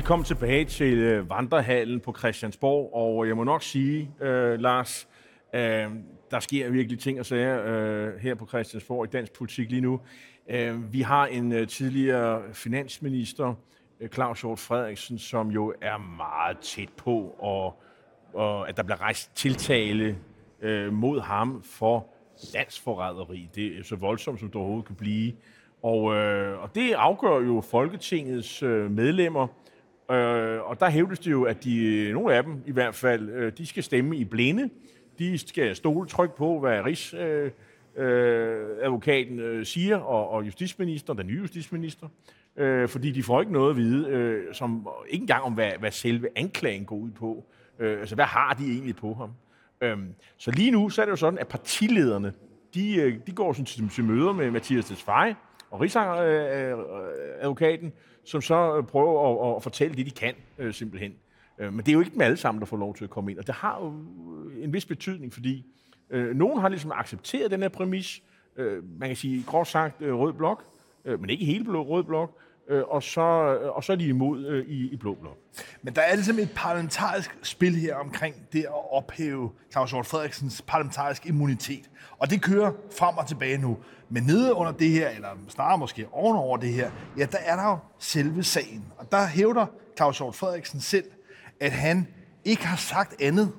Velkommen tilbage til øh, Vandrehallen på Christiansborg, og jeg må nok sige, øh, Lars, øh, der sker virkelig ting og sager øh, her på Christiansborg i dansk politik lige nu. Øh, vi har en øh, tidligere finansminister, øh, Claus Hjort Frederiksen, som jo er meget tæt på, og, og at der bliver rejst tiltale øh, mod ham for landsforræderi. Det er så voldsomt, som det overhovedet kan blive. Og, øh, og det afgør jo Folketingets øh, medlemmer, øh, og der hævdes det jo, at de, nogle af dem i hvert fald, øh, de skal stemme i blinde. De skal stole tryk på, hvad Rigsadvokaten øh, øh, advokaten, øh, siger, og, og justitsministeren, den nye justitsminister, øh, fordi de får ikke noget at vide, øh, som ikke engang om, hvad, hvad selve anklagen går ud på. Øh, altså, hvad har de egentlig på ham? Øh, så lige nu, så er det jo sådan, at partilederne, de, øh, de går sådan til, til møder med Mathias Tesfaye, og Rigsadvokaten, øh, øh, som så øh, prøver at, at fortælle det, de kan, øh, simpelthen. Men det er jo ikke dem alle sammen, der får lov til at komme ind, og det har jo en vis betydning, fordi øh, nogen har ligesom accepteret den her præmis, øh, man kan sige groft sagt øh, rød blok, øh, men ikke hele blå, rød blok, øh, og, så, øh, og så er de imod øh, i, i blå blok. Men der er ligesom et parlamentarisk spil her omkring det at ophæve Claus Hjort Frederiksens parlamentarisk immunitet. Og det kører frem og tilbage nu. Men nede under det her, eller snarere måske ovenover det her, ja, der er der jo selve sagen. Og der hævder Claus Hjort Frederiksen selv, at han ikke har sagt andet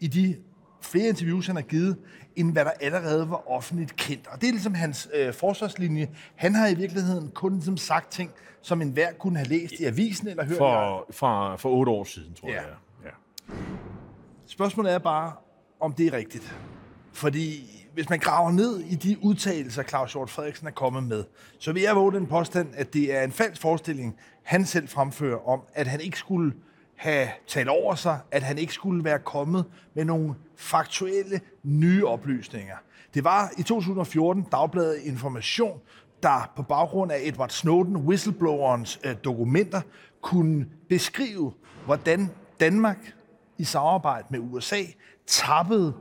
i de flere interviews, han har givet, end hvad der allerede var offentligt kendt. Og det er ligesom hans øh, forsvarslinje. Han har i virkeligheden kun ligesom sagt ting, som enhver kunne have læst i avisen eller hørt. For, for, for otte år siden, tror ja. jeg. Ja. Spørgsmålet er bare, om det er rigtigt. Fordi hvis man graver ned i de udtalelser, Claus Hjort Frederiksen er kommet med, så vil jeg våge den påstand, at det er en falsk forestilling, han selv fremfører om, at han ikke skulle have talt over sig, at han ikke skulle være kommet med nogle faktuelle nye oplysninger. Det var i 2014 Dagbladet Information, der på baggrund af Edward Snowden, whistleblowerens øh, dokumenter, kunne beskrive, hvordan Danmark i samarbejde med USA tappede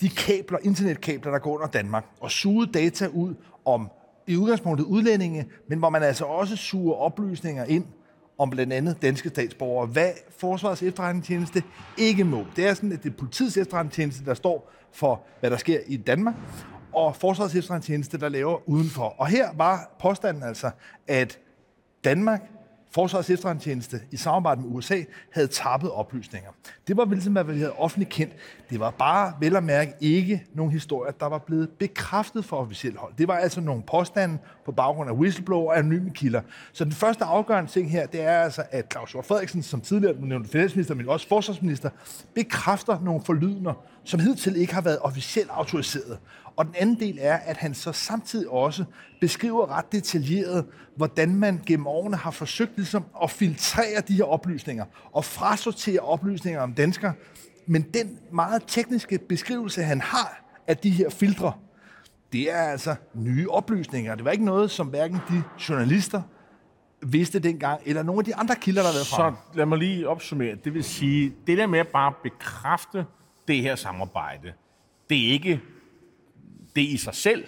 de kabler, internetkabler, der går under Danmark, og sugede data ud om i udgangspunktet udlændinge, men hvor man altså også suger oplysninger ind om blandt andet danske statsborgere, hvad Forsvarets efterretningstjeneste ikke må. Det er sådan, at det er politiets efterretningstjeneste, der står for, hvad der sker i Danmark, og Forsvarets efterretningstjeneste, der laver udenfor. Og her var påstanden altså, at Danmark Forsvarets efterretningstjeneste i samarbejde med USA havde tappet oplysninger. Det var ligesom, hvad vi havde offentligt kendt. Det var bare vel at mærke ikke nogen historier, der var blevet bekræftet for officielt hold. Det var altså nogle påstande på baggrund af whistleblower og anonyme kilder. Så den første afgørende ting her, det er altså, at Claus Hjort Frederiksen, som tidligere nævnte finansminister, men også forsvarsminister, bekræfter nogle forlydender, som hidtil ikke har været officielt autoriseret. Og den anden del er, at han så samtidig også beskriver ret detaljeret, hvordan man gennem årene har forsøgt ligesom at filtrere de her oplysninger og frasortere oplysninger om danskere. Men den meget tekniske beskrivelse, han har af de her filtre, det er altså nye oplysninger. Det var ikke noget, som hverken de journalister vidste dengang, eller nogle af de andre kilder, der har været frem. Så lad mig lige opsummere. Det vil sige, det der med at bare bekræfte det her samarbejde, det er ikke det i sig selv,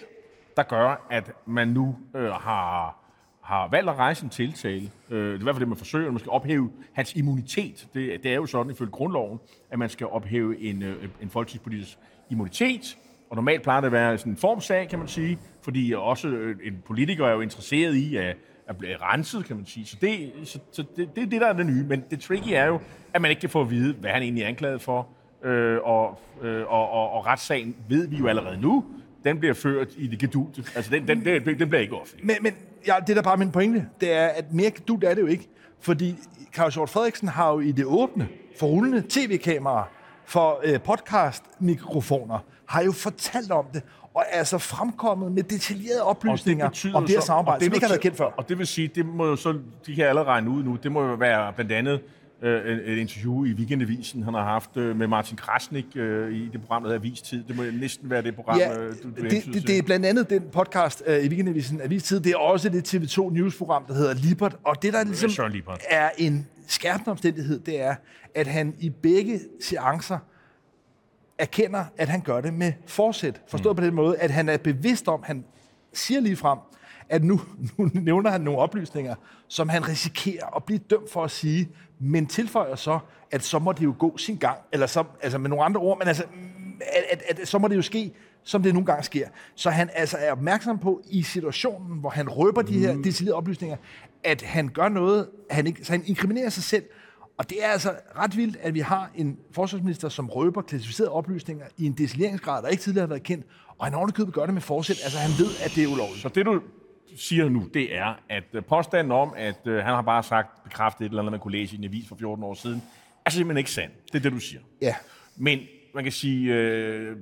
der gør, at man nu øh, har, har valgt at rejse en tiltale. Øh, det er i hvert fald det, man forsøger, at man skal ophæve hans immunitet. Det, det er jo sådan ifølge grundloven, at man skal ophæve en, øh, en folketingspolitisk immunitet. Og normalt plejer det at være sådan en formsag, kan man sige, fordi også øh, en politiker er jo interesseret i at, at blive renset, kan man sige. Så det, så, så det, det er det, der er det nye. Men det tricky er jo, at man ikke kan få at vide, hvad han egentlig er anklaget for. Øh, og, øh, og, og, og retssagen ved vi jo allerede nu, den bliver ført i det gedulte. Altså, den, den, den, den bliver ikke offentlig. Men, men ja, det der bare min pointe, det er, at mere gedult er det jo ikke. Fordi Claus Hjort Frederiksen har jo i det åbne for rullende tv-kameraer, for øh, podcast-mikrofoner, har jo fortalt om det, og er altså fremkommet med detaljerede oplysninger det om det her samarbejde, det som ikke har været kendt før. Og det vil sige, det må jo så, de kan allerede regne ud nu, det må jo være blandt andet øh, et interview i Weekendavisen, han har haft øh, med Martin Krasnik øh, i det program, der hedder Avistid. Det må næsten være det program, ja, øh, du, du det, det, det er blandt andet den podcast øh, i Weekendavisen Avistid. Det er også det TV2 News-program, der hedder Libert. Og det, der ligesom er en skærpende omstændighed, det er, at han i begge seancer erkender, at han gør det med forsæt. Forstået mm. på den måde, at han er bevidst om, han siger lige frem, at nu, nu nævner han nogle oplysninger, som han risikerer at blive dømt for at sige, men tilføjer så, at så må det jo gå sin gang, eller så, altså med nogle andre ord, men altså, at, at, at så må det jo ske, som det nogle gange sker. Så han altså er opmærksom på i situationen, hvor han røber de her deciderede oplysninger, at han gør noget, han ikke, så han inkriminerer sig selv, og det er altså ret vildt, at vi har en forsvarsminister, som røber klassificerede oplysninger i en decileringsgrad, der ikke tidligere har været kendt, og han ovenikøbet gør det med forsæt. Altså han ved, at det er ulovligt. Så det du siger nu, det er, at øh, påstanden om, at øh, han har bare sagt, bekræftet et eller andet, man kunne læse i en avis for 14 år siden, er simpelthen ikke sandt. Det er det, du siger. Ja. Men man kan sige, øh,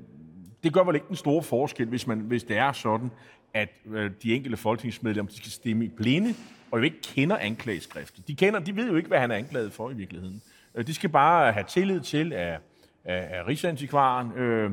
det gør vel ikke den store forskel, hvis, man, hvis det er sådan, at øh, de enkelte folketingsmedlemmer de skal stemme i blinde, og jo ikke kender anklageskriftet. De, kender, de ved jo ikke, hvad han er anklaget for i virkeligheden. Øh, de skal bare have tillid til, at, at, at Rigsantikvaren, øh,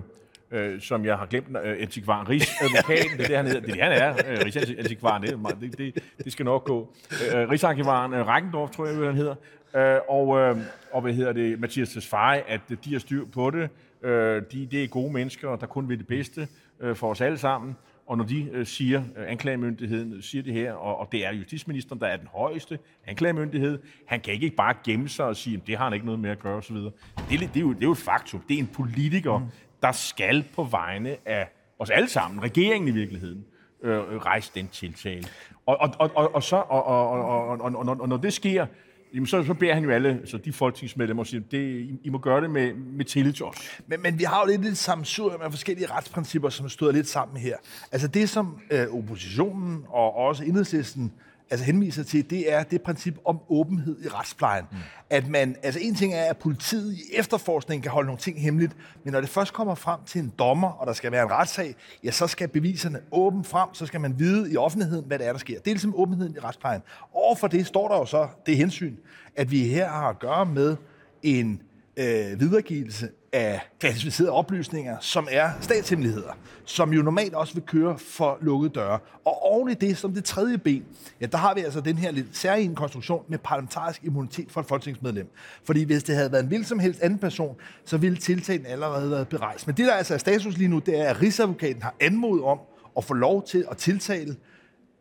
øh, som jeg har glemt, øh, antikvaren, Rigsadvokaten, det er det, han hedder. Det er det, han er, øh, Rigsantikvaren, det, det, det, det skal nok gå. Øh, øh Rigsantikvaren, øh, Reckendorf, tror jeg, han hedder, øh, og, øh, og hvad hedder det, Mathias Tesfaye, at øh, de har styr på det. Øh, de, det er gode mennesker, der kun vil det bedste øh, for os alle sammen. Og når de øh, siger, øh, anklagemyndigheden siger det her, og, og det er justitsministeren, der er den højeste anklagemyndighed, han kan ikke bare gemme sig og sige, det har han ikke noget med at gøre osv. Det, det, er jo, det er jo et faktum. Det er en politiker, mm der skal på vegne af os alle sammen, regeringen i virkeligheden, øh, rejse den tiltale. Og, og, og, og, og, så, og, og, og, og, og, og, når det sker, jamen så, så beder han jo alle, så de folketingsmedlemmer, siger, det, I, I må gøre det med, med tillid til os. Men, men vi har jo lidt et sammensurium af forskellige retsprincipper, som støder lidt sammen her. Altså det, som øh, oppositionen og også enhedslisten altså henviser til, det er det princip om åbenhed i retsplejen. Mm. At man, altså en ting er, at politiet i efterforskningen kan holde nogle ting hemmeligt, men når det først kommer frem til en dommer, og der skal være en retssag, ja, så skal beviserne åbent frem, så skal man vide i offentligheden, hvad det er, der sker. Det er ligesom åbenheden i retsplejen. Overfor det står der jo så det hensyn, at vi her har at gøre med en øh, videregivelse af klassificerede oplysninger, som er statshemmeligheder, som jo normalt også vil køre for lukkede døre. Og oven i det, som det tredje ben, ja, der har vi altså den her lidt særlige konstruktion med parlamentarisk immunitet for et folketingsmedlem. Fordi hvis det havde været en hvilken som helst anden person, så ville tiltalen allerede været berejst. Men det, der altså er status lige nu, det er, at Rigsadvokaten har anmodet om at få lov til at tiltale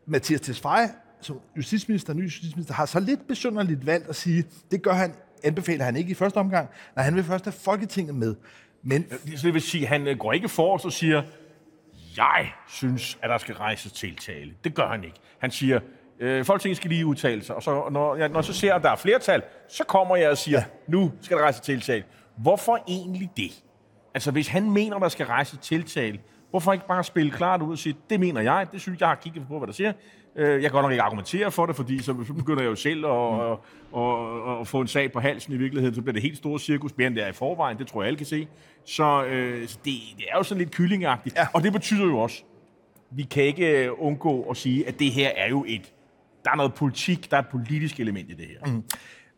Mathias Tesfaye, som justitsminister, ny justitsminister, har så lidt besynderligt valgt at sige, det gør han anbefaler han ikke i første omgang. Nej, han vil først have Folketinget med. Men... Så det vil sige, at han øh, går ikke for og siger, jeg synes, at der skal rejses tiltale. Det gør han ikke. Han siger, øh, Folketinget skal lige udtale sig, og så, når, jeg, når så ser, at der er flertal, så kommer jeg og siger, ja. nu skal der rejses tiltale. Hvorfor egentlig det? Altså, hvis han mener, der skal rejses tiltale, hvorfor ikke bare spille klart ud og sige, det mener jeg, det synes jeg har kigget på, hvad der siger, jeg kan godt nok ikke argumentere for det, fordi så begynder jeg jo selv at, at, at, at få en sag på halsen i virkeligheden, så bliver det helt store cirkus, mere end det er i forvejen, det tror jeg alle kan se. Så, øh, så det, det er jo sådan lidt kyllingagtigt. Ja. Og det betyder jo også, vi kan ikke øh, undgå at sige, at det her er jo et, der er noget politik, der er et politisk element i det her. Mm.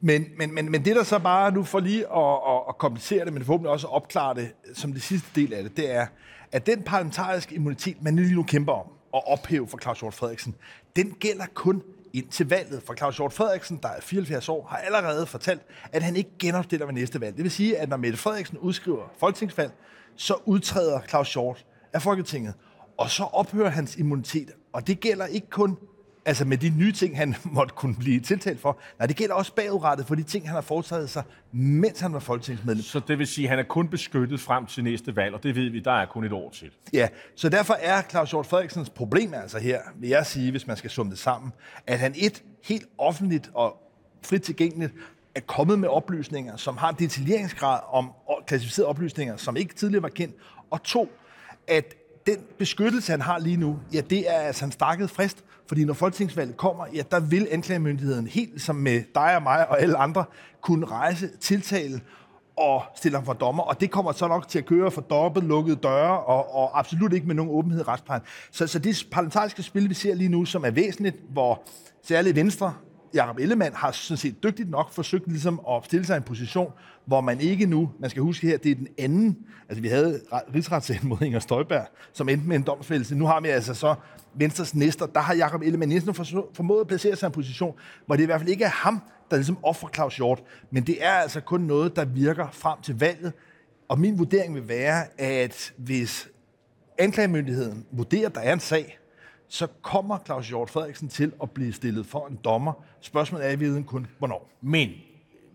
Men, men, men, men det der så bare, nu for lige at, at, at komplicere det, men forhåbentlig også at opklare det som det sidste del af det, det er, at den parlamentariske immunitet, man lige nu kæmper om, at ophæve for Claus Hjort Frederiksen, den gælder kun indtil valget. For Claus Hjort Frederiksen, der er 74 år, har allerede fortalt, at han ikke genopstiller ved næste valg. Det vil sige, at når Mette Frederiksen udskriver folketingsvalg, så udtræder Claus Hjort af Folketinget, og så ophører hans immunitet. Og det gælder ikke kun Altså med de nye ting, han måtte kunne blive tiltalt for. Nej, det gælder også bagudrettet for de ting, han har foretaget sig, mens han var folketingsmedlem. Så det vil sige, at han er kun beskyttet frem til næste valg, og det ved vi, der er kun et år til. Ja, så derfor er Claus Hjort Frederiksens problem altså her, vil jeg sige, hvis man skal summe det sammen, at han et helt offentligt og frit tilgængeligt er kommet med oplysninger, som har en detaljeringsgrad om klassificerede oplysninger, som ikke tidligere var kendt, og to, at den beskyttelse, han har lige nu, ja, det er altså en stakket frist, fordi når folketingsvalget kommer, ja, der vil anklagemyndigheden helt som med dig og mig og alle andre kunne rejse tiltale og stille ham for dommer, og det kommer så nok til at køre for dobbelt lukkede døre, og, og absolut ikke med nogen åbenhed i retsplejen. Så, så det parlamentariske spil, vi ser lige nu, som er væsentligt, hvor særligt Venstre Jakob Ellemann har sådan set dygtigt nok forsøgt ligesom at stille sig i en position, hvor man ikke nu, man skal huske her, det er den anden, altså vi havde rigsretssagen mod Inger Støjberg, som endte med en domsfældelse. Nu har vi altså så Venstres næster, der har Jakob Ellemann Jensen formået at placere sig i en position, hvor det i hvert fald ikke er ham, der ligesom offrer Claus Hjort, men det er altså kun noget, der virker frem til valget. Og min vurdering vil være, at hvis anklagemyndigheden vurderer, at der er en sag, så kommer Claus Hjort Frederiksen til at blive stillet for en dommer. Spørgsmålet er i viden kun, hvornår. Men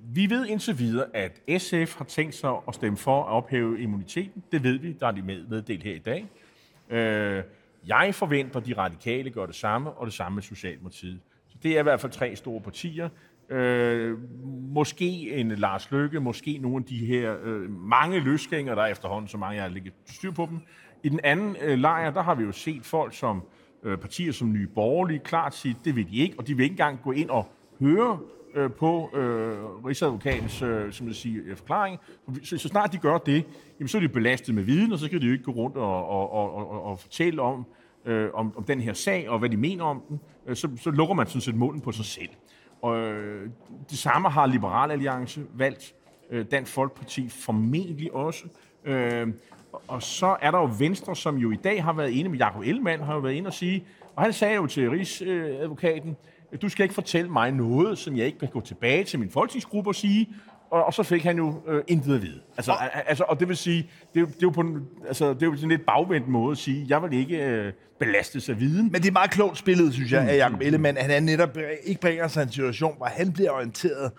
vi ved indtil videre, at SF har tænkt sig at stemme for at ophæve immuniteten. Det ved vi, der er de med, meddelt her i dag. Øh, jeg forventer, at de radikale gør det samme, og det samme med Socialdemokratiet. Så det er i hvert fald tre store partier. Øh, måske en Lars Løkke, måske nogle af de her øh, mange løsgængere, der er efterhånden, så mange jeg har ligget styr på dem. I den anden øh, lejr, der har vi jo set folk som øh, Øh, partier som Nye Borgerlige klart sige, det vil de ikke, og de vil ikke engang gå ind og høre øh, på øh, Rigsadvokatens øh, som jeg siger, øh, forklaring. Så, så snart de gør det, jamen, så er de belastet med viden, og så kan de jo ikke gå rundt og, og, og, og, og fortælle om, øh, om, om den her sag, og hvad de mener om den. Øh, så, så lukker man sådan set munden på sig selv. Og øh, det samme har Liberal Alliance valgt, øh, Dansk Folkeparti formentlig også. Øh, og så er der jo Venstre, som jo i dag har været inde med Jacob Ellemann, har jo været inde og sige, og han sagde jo til Rigsadvokaten, du skal ikke fortælle mig noget, som jeg ikke kan gå tilbage til min folketingsgruppe og sige, og, og så fik han jo øh, intet at vide. Altså, og, altså, og det vil sige, det er, det er jo på en, altså, det er jo sådan lidt bagvendt måde at sige, jeg vil ikke øh, belastes af viden. Men det er meget klogt spillet, synes jeg, af Jacob Ellemann. Han er netop ikke bringer sig en situation, hvor han bliver orienteret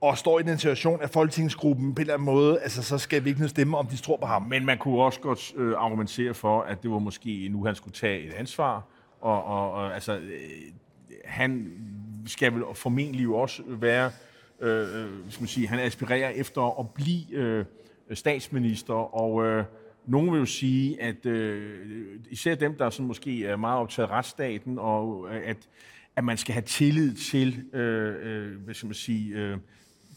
og står i den situation, at folketingsgruppen på en eller anden måde, altså så skal vi ikke stemme, om de tror på ham. Men man kunne også godt øh, argumentere for, at det var måske nu, han skulle tage et ansvar, og, og, og altså, øh, han skal vel formentlig jo også være, øh, øh, skal man sige, han aspirerer efter at blive øh, statsminister, og øh, nogen vil jo sige, at øh, især dem, der sådan måske er meget optaget af retsstaten, og øh, at, at man skal have tillid til, øh, øh, hvad skal man sige, øh,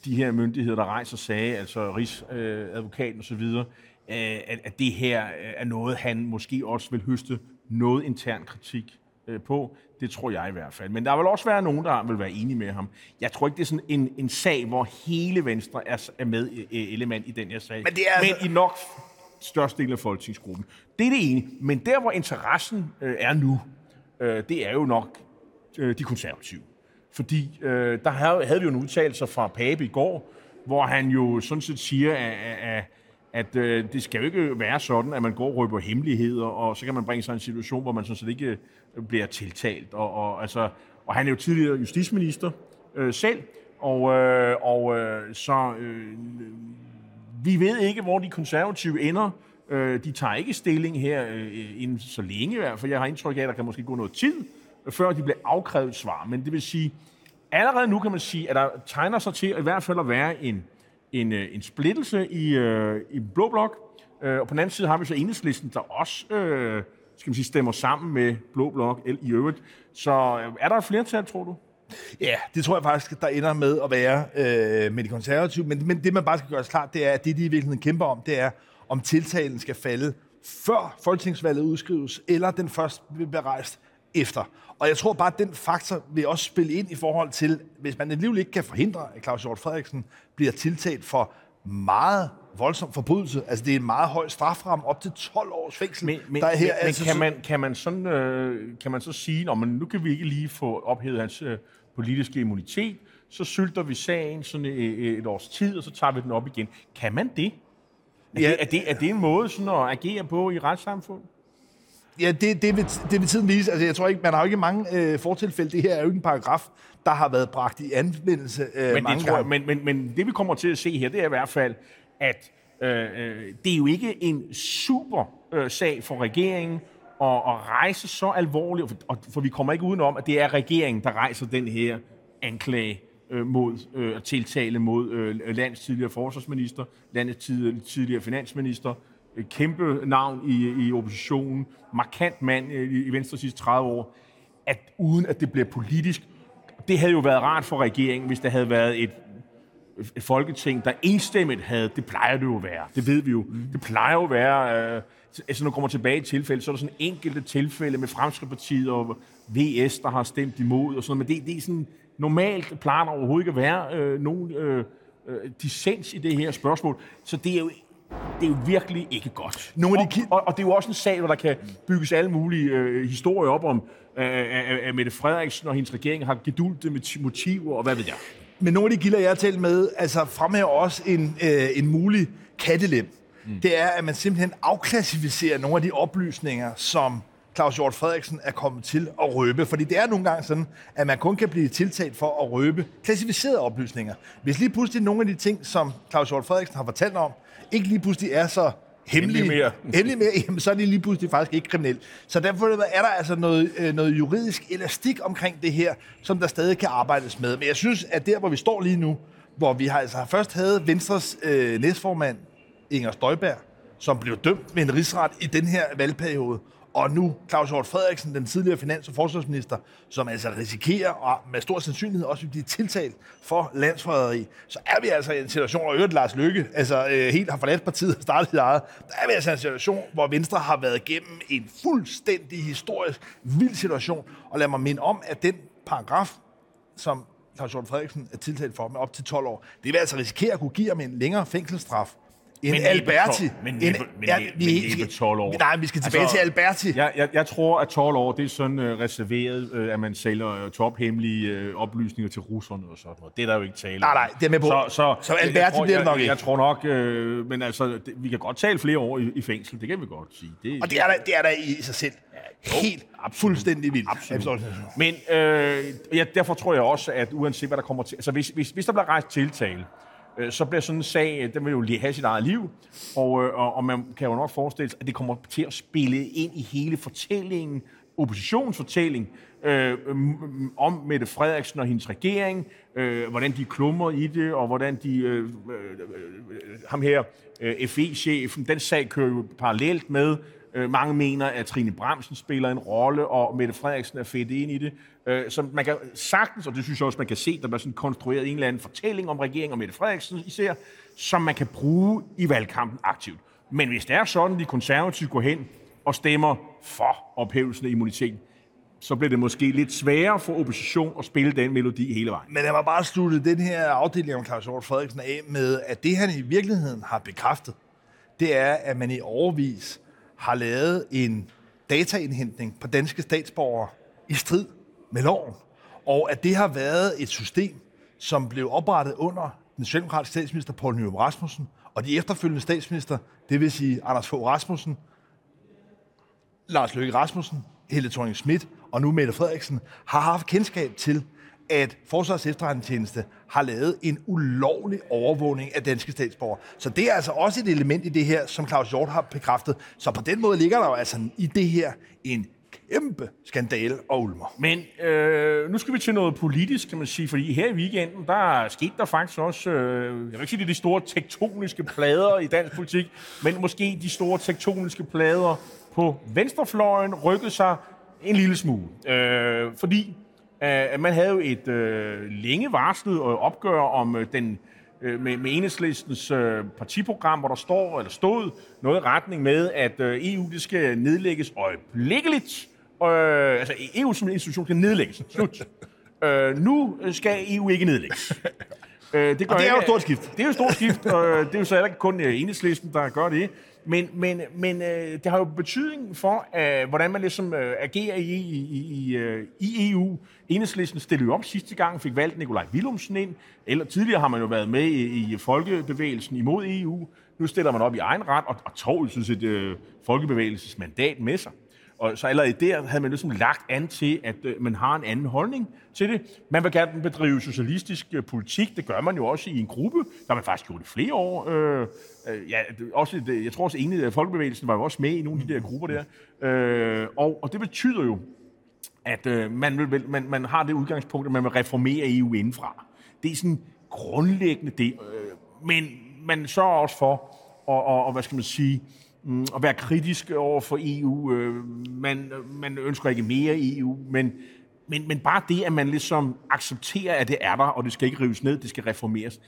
de her myndigheder, der rejser sag, altså Rigsadvokaten øh, osv., øh, at, at det her er noget, han måske også vil høste noget intern kritik øh, på. Det tror jeg i hvert fald. Men der vil også være nogen, der vil være enige med ham. Jeg tror ikke, det er sådan en, en sag, hvor hele Venstre er, er med element i den her sag. Men, det er altså... Men i nok største del af folketingsgruppen. Det er det ene. Men der, hvor interessen øh, er nu, øh, det er jo nok øh, de konservative. Fordi øh, der havde, havde vi jo en udtalelse fra Pape i går, hvor han jo sådan set siger, at, at, at øh, det skal jo ikke være sådan, at man går og røber hemmeligheder, og så kan man bringe sig i en situation, hvor man sådan set ikke øh, bliver tiltalt. Og, og, altså, og han er jo tidligere justitsminister øh, selv, og, øh, og øh, så øh, vi ved ikke, hvor de konservative ender. Øh, de tager ikke stilling her øh, inden så længe i hvert fald. Jeg har indtryk af, at der kan måske gå noget tid, før de blev afkrævet svar. Men det vil sige, allerede nu kan man sige, at der tegner sig til i hvert fald at være en, en, øh, en splittelse i, øh, i Blå Blok. Øh, og på den anden side har vi så enhedslisten, der også øh, skal man sige, stemmer sammen med Blå Blok i øvrigt. Så øh, er der et flertal, tror du? Ja, det tror jeg faktisk, der ender med at være øh, med de konservative. Men, men det, man bare skal gøre klart, det er, at det, de i virkeligheden kæmper om, det er, om tiltalen skal falde før folketingsvalget udskrives, eller den først bliver rejst efter. Og jeg tror bare, at den faktor vil også spille ind i forhold til, hvis man alligevel ikke kan forhindre, at Claus Hjort Frederiksen bliver tiltalt for meget voldsom forbrydelse. Altså, det er en meget høj straframme, op til 12 års fængsel. Men, men, der er her, men, altså, kan, man, kan, man sådan, øh, kan man så sige, at nu kan vi ikke lige få ophævet hans øh, politiske immunitet, så sylter vi sagen sådan et, et års tid, og så tager vi den op igen. Kan man det? Er, ja. det, er, det, er det en måde sådan at agere på i retssamfundet? Ja, det, det, vil, det vil tiden vise. Altså, jeg tror ikke, man har jo ikke mange øh, fortilfælde. Det her er jo ikke en paragraf, der har været bragt i anvendelse øh, men mange det tror, gange. Men, men, men det, vi kommer til at se her, det er i hvert fald, at øh, øh det er jo ikke en super øh, sag for regeringen at, at rejse så alvorligt, for, og, for vi kommer ikke udenom, at det er regeringen, der rejser den her anklage øh, mod øh, tiltale mod øh, landets tidligere forsvarsminister, landets tidligere finansminister, kæmpe navn i, i oppositionen, markant mand i, i Venstre sidste 30 år, at uden at det bliver politisk, det havde jo været rart for regeringen, hvis der havde været et, et folketing, der enstemmigt havde, det plejer det jo at være, det ved vi jo, mm. det plejer jo at være, øh, altså når du kommer tilbage i tilfælde, så er der sådan enkelte tilfælde med Fremskridspartiet og VS, der har stemt imod og sådan men det, det er sådan, normalt plejer der overhovedet ikke at være øh, nogen øh, øh, dissens i det her spørgsmål, så det er jo det er jo virkelig ikke godt. Nogle af de... og, og, og det er jo også en sag, hvor der kan bygges alle mulige øh, historier op om, øh, at Mette Frederiksen og hendes regering har gedulte motiver, og hvad ved jeg. Men nogle af de gilder, jeg har talt med, altså fremhæver også en, øh, en mulig kattelem. Mm. Det er, at man simpelthen afklassificerer nogle af de oplysninger, som Claus Hjort Frederiksen er kommet til at røbe. Fordi det er nogle gange sådan, at man kun kan blive tiltalt for at røbe klassificerede oplysninger. Hvis lige pludselig nogle af de ting, som Claus Hjort Frederiksen har fortalt om, ikke lige pludselig er så hemmelige, Hemmelig mere. hemmelige mere, jamen, så er de lige pludselig faktisk ikke kriminelle. Så derfor er der altså noget, øh, noget juridisk elastik omkring det her, som der stadig kan arbejdes med. Men jeg synes, at der, hvor vi står lige nu, hvor vi har altså først havde Venstres øh, næstformand, Inger Støjberg, som blev dømt med en rigsret i den her valgperiode, og nu Claus Hjort Frederiksen, den tidligere finans- og forsvarsminister, som altså risikerer og med stor sandsynlighed også vil blive tiltalt for landsforræderi, så er vi altså i en situation, og øvrigt Lars Lykke altså øh, helt har forladt partiet og startet sit eget, der er vi altså i en situation, hvor Venstre har været igennem en fuldstændig historisk vild situation, og lad mig minde om, at den paragraf, som Claus Hjort Frederiksen er tiltalt for med op til 12 år, det vil altså risikere at kunne give ham en længere fængselsstraf, en Men Alberti. men en, men næppe- men næppe skal- 12 år. Nej, vi skal tilbage Altså, til Alberti. Jeg, jeg, jeg tror, at 12 år, det er sådan uh, reserveret, uh, at man sælger uh, tophemmelige uh, oplysninger til russerne og sådan noget. Det er der jo ikke tale. Nej, nej, det er med på. Så, så, Så jeg- Alberti jeg tror, bliver det jeg, nok ikke. Jeg tror nok, øh, men altså, det, vi kan godt tale flere år i, i fængsel. Det kan vi godt sige. Det, Og det er der, det er der i sig selv helt fuldstændig vildt. Absolut. Men øh, ja, derfor tror jeg også, at uanset hvad der kommer til... Altså hvis, hvis, hvis der bliver rejst tiltale, øh, Øh, så bliver sådan en sag, øh, den vil jo lige have sit eget liv, og, øh, og, og man kan jo nok forestille sig, at det kommer til at spille ind i hele fortællingen, oppositionsfortælling, øh, om Mette Frederiksen og hendes regering, øh, hvordan de klummer i det, og hvordan de... Øh, øh, øh, ham her, øh, FE-chefen, den sag kører jo parallelt med, Øh, mange mener, at Trine Bramsen spiller en rolle, og Mette Frederiksen er fedt ind i det. Øh, så man kan sagtens, og det synes jeg også, man kan se, der bliver sådan konstrueret en eller anden fortælling om regeringen og Mette Frederiksen især, som man kan bruge i valgkampen aktivt. Men hvis det er sådan, at de konservative går hen og stemmer for ophævelsen af immuniteten, så bliver det måske lidt sværere for opposition at spille den melodi hele vejen. Men jeg var bare slutte den her afdeling om Claus Hjort Frederiksen af med, at det han i virkeligheden har bekræftet, det er, at man i overvis har lavet en dataindhentning på danske statsborgere i strid med loven. Og at det har været et system, som blev oprettet under den socialdemokratiske statsminister Poul Nyrup Rasmussen, og de efterfølgende statsminister, det vil sige Anders Fogh Rasmussen, Lars Løkke Rasmussen, Helle thorning Schmidt og nu Mette Frederiksen har haft kendskab til, at Forsvars efterretningstjeneste har lavet en ulovlig overvågning af danske statsborgere. Så det er altså også et element i det her, som Claus Hjort har bekræftet. Så på den måde ligger der jo altså i det her en kæmpe skandale og ulmer. Men øh, nu skal vi til noget politisk, kan man sige, fordi her i weekenden, der skete der faktisk også, øh, jeg vil ikke sige, det er de store tektoniske plader i dansk politik, men måske de store tektoniske plader på venstrefløjen rykkede sig en lille smule. Øh, fordi øh, man havde jo et øh, længe varslet øh, opgør om øh, den øh, med, med enhedslistens øh, partiprogram, hvor der står, eller stod noget i retning med, at øh, EU det skal nedlægges øjeblikkeligt. Øh, altså EU som institution skal nedlægges. Slut. øh, nu skal EU ikke nedlægges. Øh, det, gør Og det er jo et stort skift. Det er jo et stort skift, og det er jo så heller ikke kun øh, enhedslisten, der gør det. Men, men, men øh, det har jo betydning for, øh, hvordan man ligesom øh, agerer i, i, i, øh, i EU. Enhedslisten stillede jo op sidste gang, fik valgt Nikolaj Willumsen ind. Eller tidligere har man jo været med i, i folkebevægelsen imod EU. Nu stiller man op i egen ret, og, og tog jo sådan set øh, folkebevægelsens mandat med sig. Og så allerede der havde man ligesom lagt an til, at øh, man har en anden holdning til det. Man vil gerne bedrive socialistisk øh, politik. Det gør man jo også i en gruppe. Der man faktisk gjort i flere år. Øh, øh ja, også, jeg tror også, at af folkebevægelsen var jo også med i nogle af de der grupper der. Øh, og, og det betyder jo, at øh, man, vil, man, man har det udgangspunkt, at man vil reformere EU indenfra. Det er sådan grundlæggende det. Øh, men man sørger også for, og, og, og hvad skal man sige, Mm, at være kritisk over for EU. Øh, man, man ønsker ikke mere EU, men, men, men bare det, at man ligesom accepterer, at det er der, og det skal ikke rives ned, det skal reformeres,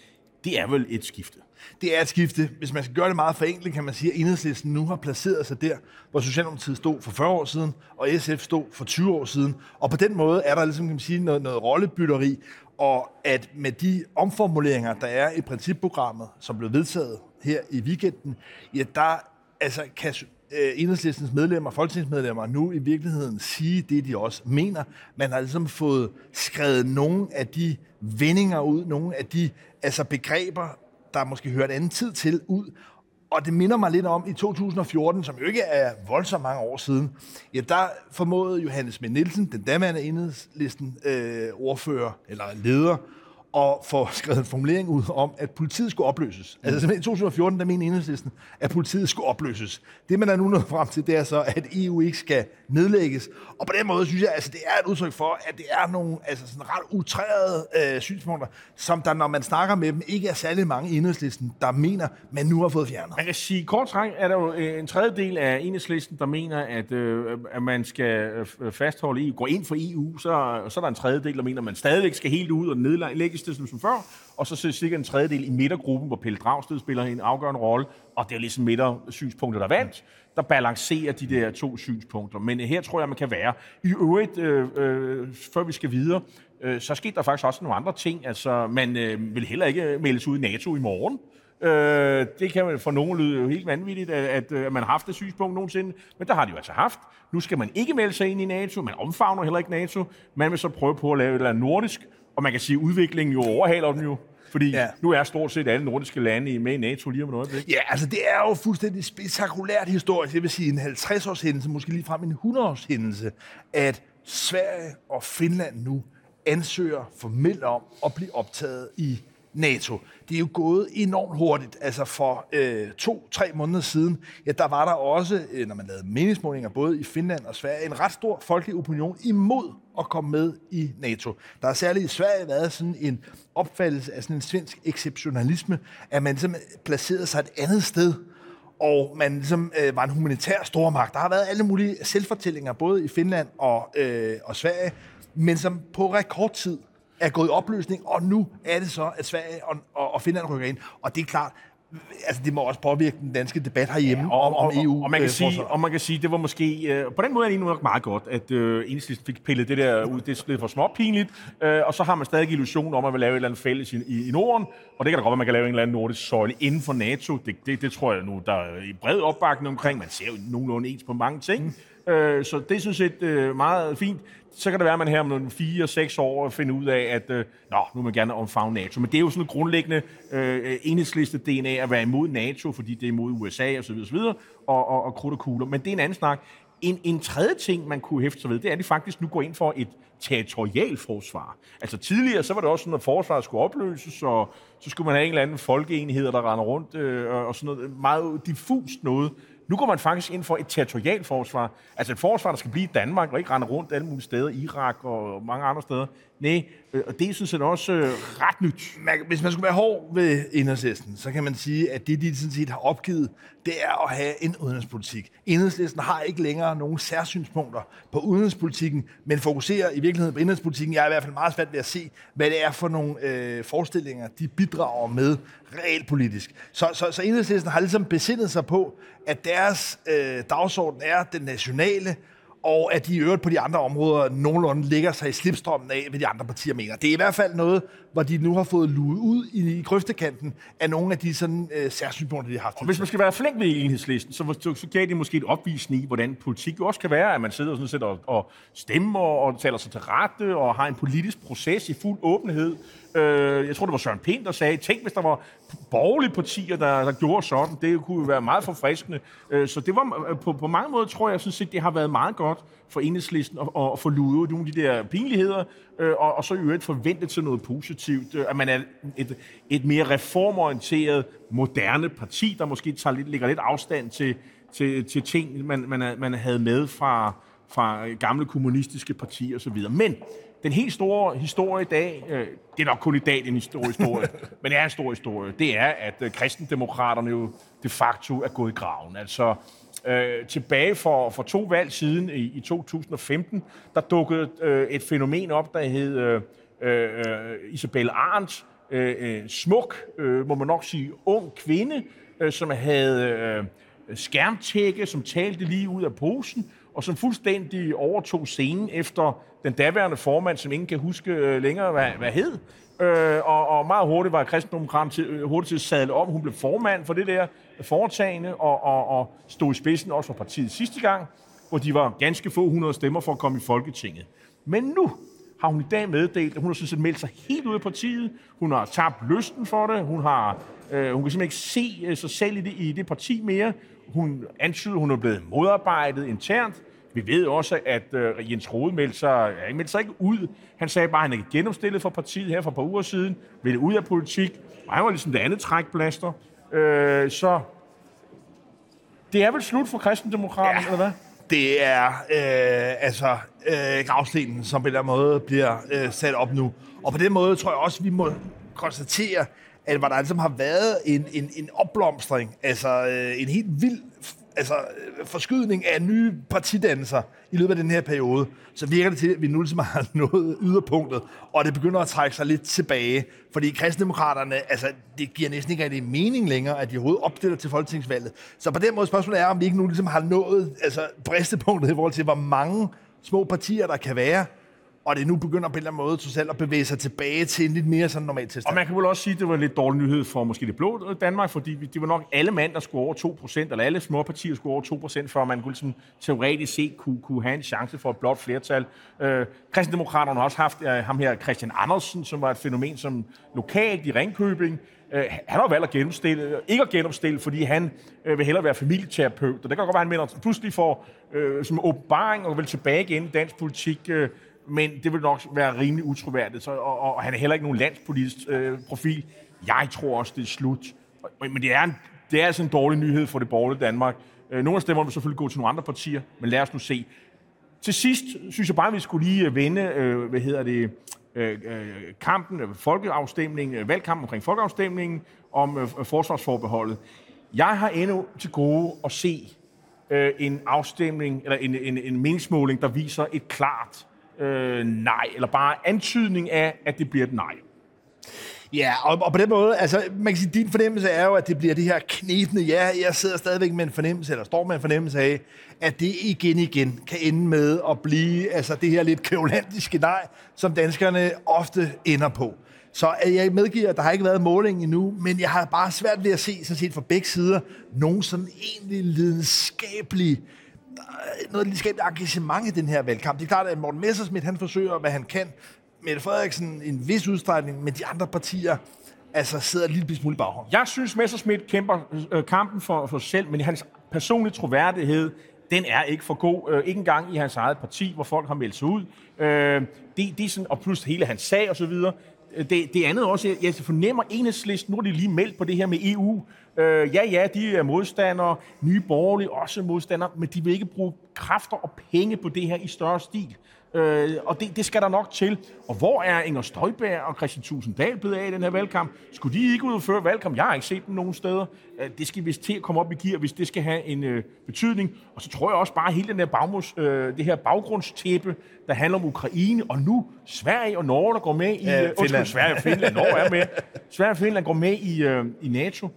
det er vel et skifte. Det er et skifte. Hvis man skal gøre det meget forenklet, kan man sige, at enhedslisten nu har placeret sig der, hvor Socialdemokratiet stod for 40 år siden, og SF stod for 20 år siden. Og på den måde er der ligesom, kan man sige, noget, noget rollebytteri, og at med de omformuleringer, der er i principprogrammet, som blev vedtaget her i weekenden, ja, der altså, kan øh, enhedslistens medlemmer, folketingsmedlemmer, nu i virkeligheden sige det, de også mener. Man har ligesom fået skrevet nogle af de vendinger ud, nogle af de altså begreber, der måske hører en anden tid til ud, Og det minder mig lidt om i 2014, som jo ikke er voldsomt mange år siden, ja, der formåede Johannes M. Nielsen, den daværende enhedslisten øh, ordfører, eller leder, og få skrevet en formulering ud om, at politiet skulle opløses. Altså simpelthen i 2014, der mener enhedslisten, at politiet skulle opløses. Det, man er nu nået frem til, det er så, at EU ikke skal nedlægges. Og på den måde synes jeg, altså det er et udtryk for, at det er nogle altså sådan ret utrærede øh, synspunkter, som der, når man snakker med dem, ikke er særlig mange i enhedslisten, der mener, man nu har fået fjernet. Man kan sige, kort træk er der jo øh, en tredjedel af enhedslisten, der mener, at, øh, at man skal øh, fastholde EU, gå ind for EU, så, så er der en tredjedel, der mener, at man stadigvæk skal helt ud og nedlægges det som, før, og så cirka en tredjedel i midtergruppen, hvor Pelle Dragsted spiller en afgørende rolle, og det er ligesom midtersynspunkter, der vandt, der balancerer de der to synspunkter. Men øh, her tror jeg, man kan være. I øvrigt, øh, øh, før vi skal videre, øh, så skete der faktisk også nogle andre ting. Altså, man øh, vil heller ikke øh, meldes ud i NATO i morgen. Øh, det kan for nogen lyde jo helt vanvittigt, at, at, at man har haft det synspunkt nogensinde, men der har de jo altså haft. Nu skal man ikke melde sig ind i NATO, man omfavner heller ikke NATO, man vil så prøve på at lave et eller andet nordisk, og man kan sige, at udviklingen jo overhaler dem jo. Fordi ja. nu er stort set alle nordiske lande med i NATO lige om noget øjeblik. Ja, altså det er jo fuldstændig spektakulært historisk. Jeg vil sige en 50-års hændelse, måske lige frem en 100-års hændelse, at Sverige og Finland nu ansøger formelt om at blive optaget i NATO. Det er jo gået enormt hurtigt. Altså for øh, to-tre måneder siden, ja, der var der også, øh, når man lavede meningsmålinger både i Finland og Sverige, en ret stor folkelig opinion imod at komme med i NATO. Der har særligt i Sverige været sådan en opfattelse af sådan en svensk exceptionalisme, at man simpelthen placerede sig et andet sted, og man ligesom øh, var en humanitær stormagt. Der har været alle mulige selvfortællinger, både i Finland og, øh, og Sverige, men som på rekordtid er gået i opløsning, og nu er det så, at Sverige og, og, og Finland rykker ind. Og det er klart, altså det må også påvirke den danske debat herhjemme ja, og, om, om EU. Og, man kan øh, sige, og man kan sige, det var måske, øh, på den måde er det nok meget godt, at øh, Enhedslisten fik pillet det der ud. Det blev for småpinligt, øh, og så har man stadig illusion om, at man vil lave et eller andet fælles i, i, Norden, og det kan da godt være, man kan lave en eller anden nordisk søjle inden for NATO. Det, det, det tror jeg nu, der er i bred opbakning omkring. Man ser jo nogenlunde ens på mange ting. Mm. Øh, så det er sådan set øh, meget fint. Så kan det være, at man her om nogle 4-6 år finder ud af, at øh, nå, nu vil man gerne omfavne NATO. Men det er jo sådan en grundlæggende øh, enhedsliste DNA at være imod NATO, fordi det er imod USA osv. osv. Og, og, og krudt og kugler. Men det er en anden snak. En, en tredje ting, man kunne hæfte sig ved, det er, at de faktisk nu går ind for et territorial forsvar. Altså tidligere, så var det også sådan, at forsvaret skulle opløses, og så skulle man have en eller anden folkeenhed, der render rundt, øh, og sådan noget meget diffust noget. Nu går man faktisk ind for et territorialforsvar. Altså et forsvar, der skal blive i Danmark, og ikke rende rundt alle mulige steder, Irak og mange andre steder. Nej, øh, og det er sådan set også øh, ret nyt. Hvis man skulle være hård ved enhedslisten, så kan man sige, at det, de sådan set har opgivet, det er at have en udenrigspolitik. Enhedslisten har ikke længere nogen særsynspunkter på udenrigspolitikken, men fokuserer i virkeligheden på indrigspolitikken. Jeg er i hvert fald meget svært ved at se, hvad det er for nogle øh, forestillinger, de bidrager med realpolitisk. Så, så, så enhedslisten har ligesom besindet sig på, at deres øh, dagsorden er den nationale, og at de i øvrigt på de andre områder nogenlunde ligger sig i slipstrømmen af, hvad de andre partier mener. Det er i hvert fald noget, hvor de nu har fået luet ud i, i grøftekanten af nogle af de sådan, øh, særsynspunkter, de har haft. Og hvis man skal være flink ved enhedslisten, så, så, så gav det måske et opvisning i, hvordan politik jo også kan være, at man sidder sådan set og, og stemmer og taler sig til rette og har en politisk proces i fuld åbenhed. Øh, jeg tror, det var Søren Pind, der sagde, tænk hvis der var borgerlige partier, der, der gjorde sådan. Det kunne jo være meget forfriskende. Øh, så det var øh, på, på mange måder, tror jeg, synes, det har været meget godt for enhedslisten at, at få luet nogle af de der pinligheder, øh, og, og så i øvrigt forvente til noget positivt. Øh, at man er et, et mere reformorienteret, moderne parti, der måske tager lidt, lægger lidt afstand til, til, til ting, man, man, man havde med fra, fra gamle kommunistiske partier osv. Men den helt store historie i dag, øh, det er nok kun i dag en stor historie, men det er en stor historie, det er, at øh, kristendemokraterne jo de facto er gået i graven. Altså, øh, tilbage for, for to valg siden i, i 2015, der dukkede øh, et fænomen op, der hed øh, øh, Isabel Arndt, øh, øh, smuk, øh, må man nok sige, ung kvinde, øh, som havde øh, Øh, skærmtække, som talte lige ud af posen, og som fuldstændig overtog scenen efter den daværende formand, som ingen kan huske øh, længere, hvad, hvad hed. Øh, og, og meget hurtigt var kristendemokrat til, øh, hurtigt til at sadle om. Hun blev formand for det der foretagende, og, og, og stod i spidsen også for partiet sidste gang, hvor de var ganske få hundrede stemmer for at komme i Folketinget. Men nu har hun i dag meddelt, at hun har sådan set meldt sig helt ud af partiet. Hun har tabt lysten for det. Hun, har, øh, hun kan simpelthen ikke se sig selv i det, i det parti mere. Hun antyder, hun er blevet modarbejdet internt. Vi ved også, at øh, Jens Rode meldte sig, ja, meldte sig ikke ud. Han sagde bare, at han er genopstillet for partiet her for et par uger siden, ville ud af politik, og han var ligesom det andet trækplaster. Øh, så det er vel slut for kristendemokraterne, ja. eller hvad? Det er øh, altså øh, gravstenen, som på en eller anden måde bliver øh, sat op nu. Og på den måde tror jeg også, vi må konstatere, at hvor der ligesom har været en, en, en opblomstring, altså øh, en helt vild altså, øh, forskydning af nye partidannelser i løbet af den her periode, så virker det til, at vi nu ligesom har nået yderpunktet, og det begynder at trække sig lidt tilbage. Fordi kristendemokraterne, altså, det giver næsten ikke rigtig mening længere, at de overhovedet opstiller til folketingsvalget. Så på den måde spørgsmålet er, om vi ikke nu ligesom har nået altså, bristepunktet i forhold til, hvor mange små partier der kan være, og det nu begynder på en eller anden måde selv at bevæge sig tilbage til en lidt mere sådan normal tilstand. Og man kan vel også sige, at det var en lidt dårlig nyhed for måske det blå Danmark, fordi det var nok alle mand, der skulle over 2%, eller alle små partier skulle over 2%, før man kunne sådan, teoretisk set kunne, kunne have en chance for et blot flertal. Øh, Kristendemokraterne har også haft øh, ham her, Christian Andersen, som var et fænomen som lokalt i Ringkøbing, Øh, han har valgt at genopstille, øh, ikke at genopstille, fordi han øh, vil hellere være familieterapeut. Og det kan godt være, at han mener, pludselig får øh, som åbenbaring og vil tilbage igen i dansk politik. Øh, men det vil nok være rimelig utroværdigt. Så, og, og han er heller ikke nogen landspolitisk øh, profil. Jeg tror også, det er slut. Men det er, en, det er altså en dårlig nyhed for det borgerlige Danmark. Øh, nogle af stemmerne vil selvfølgelig gå til nogle andre partier, men lad os nu se. Til sidst synes jeg bare, at vi skulle lige øh, vende, øh, hvad hedder det, øh, øh kampen, øh, folkeafstemningen, valgkampen omkring folkeafstemningen om øh, forsvarsforbeholdet. Jeg har endnu til gode at se øh, en afstemning, eller en, en, en meningsmåling, der viser et klart øh, nej, eller bare antydning af, at det bliver et nej. Ja, og, og på den måde, altså, man kan sige, din fornemmelse er jo, at det bliver det her knetende, ja, jeg sidder stadigvæk med en fornemmelse, eller står med en fornemmelse af, at det igen igen kan ende med at blive altså, det her lidt kævlandiske nej, som danskerne ofte ender på. Så øh, jeg medgiver, at der har ikke været måling endnu, men jeg har bare svært ved at se, sådan set fra begge sider, nogen sådan egentlig lidenskabelig noget lidenskabeligt engagement i den her valgkamp. Det er klart, at Morten Messersmith, han forsøger, hvad han kan. Mette Frederiksen en vis udstrækning, men de andre partier altså sidder en lille smule baghånd. Jeg synes, Messersmith kæmper øh, kampen for, for sig selv, men hans personlige troværdighed, den er ikke for god. Øh, ikke engang i hans eget parti, hvor folk har meldt sig ud. Øh, det, det er sådan, og plus hele hans sag og så videre. Øh, det, det andet også, jeg, jeg fornemmer enhedslisten, nu er de lige meldt på det her med EU. Øh, ja, ja, de er modstandere, nye borgerlige også modstandere, men de vil ikke bruge kræfter og penge på det her i større stil. Øh, og det, det skal der nok til. Og hvor er Inger Støjberg og Christian Tusinddal blevet af i den her valgkamp? Skulle de ikke udføre valgkamp? Jeg har ikke set dem nogen steder. Øh, det skal vist til at komme op i gear, hvis det skal have en øh, betydning. Og så tror jeg også bare, at hele den der bagmus, øh, det her baggrundstæppe, der handler om Ukraine, og nu Sverige og Norge, der går med i... Øh, Finland. Sverige og Finland, Norge er med. Sverige og Finland går med i, øh, i NATO.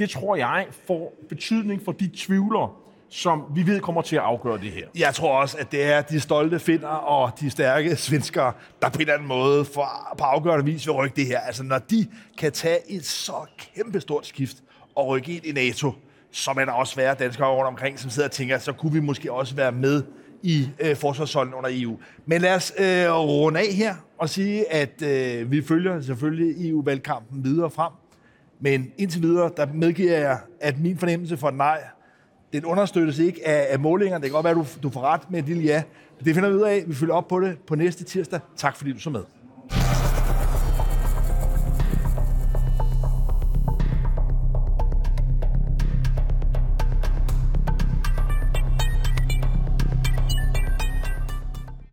Det tror jeg får betydning for de tvivlere, som vi ved kommer til at afgøre det her. Jeg tror også, at det er de stolte finder og de stærke svenskere, der på en eller anden måde for, på afgørende vis vil rykke det her. Altså når de kan tage et så kæmpestort skift og rykke ind i NATO, så er der også være danskere rundt omkring, som sidder og tænker, så kunne vi måske også være med i øh, forsvarsholden under EU. Men lad os øh, runde af her og sige, at øh, vi følger selvfølgelig EU-valgkampen videre frem. Men indtil videre, der medgiver jeg, at min fornemmelse for et nej den understøttes ikke af, af målingerne. Det kan godt være, at du, du får ret med et lille ja. Det finder vi ud af. Vi følger op på det på næste tirsdag. Tak fordi du så med.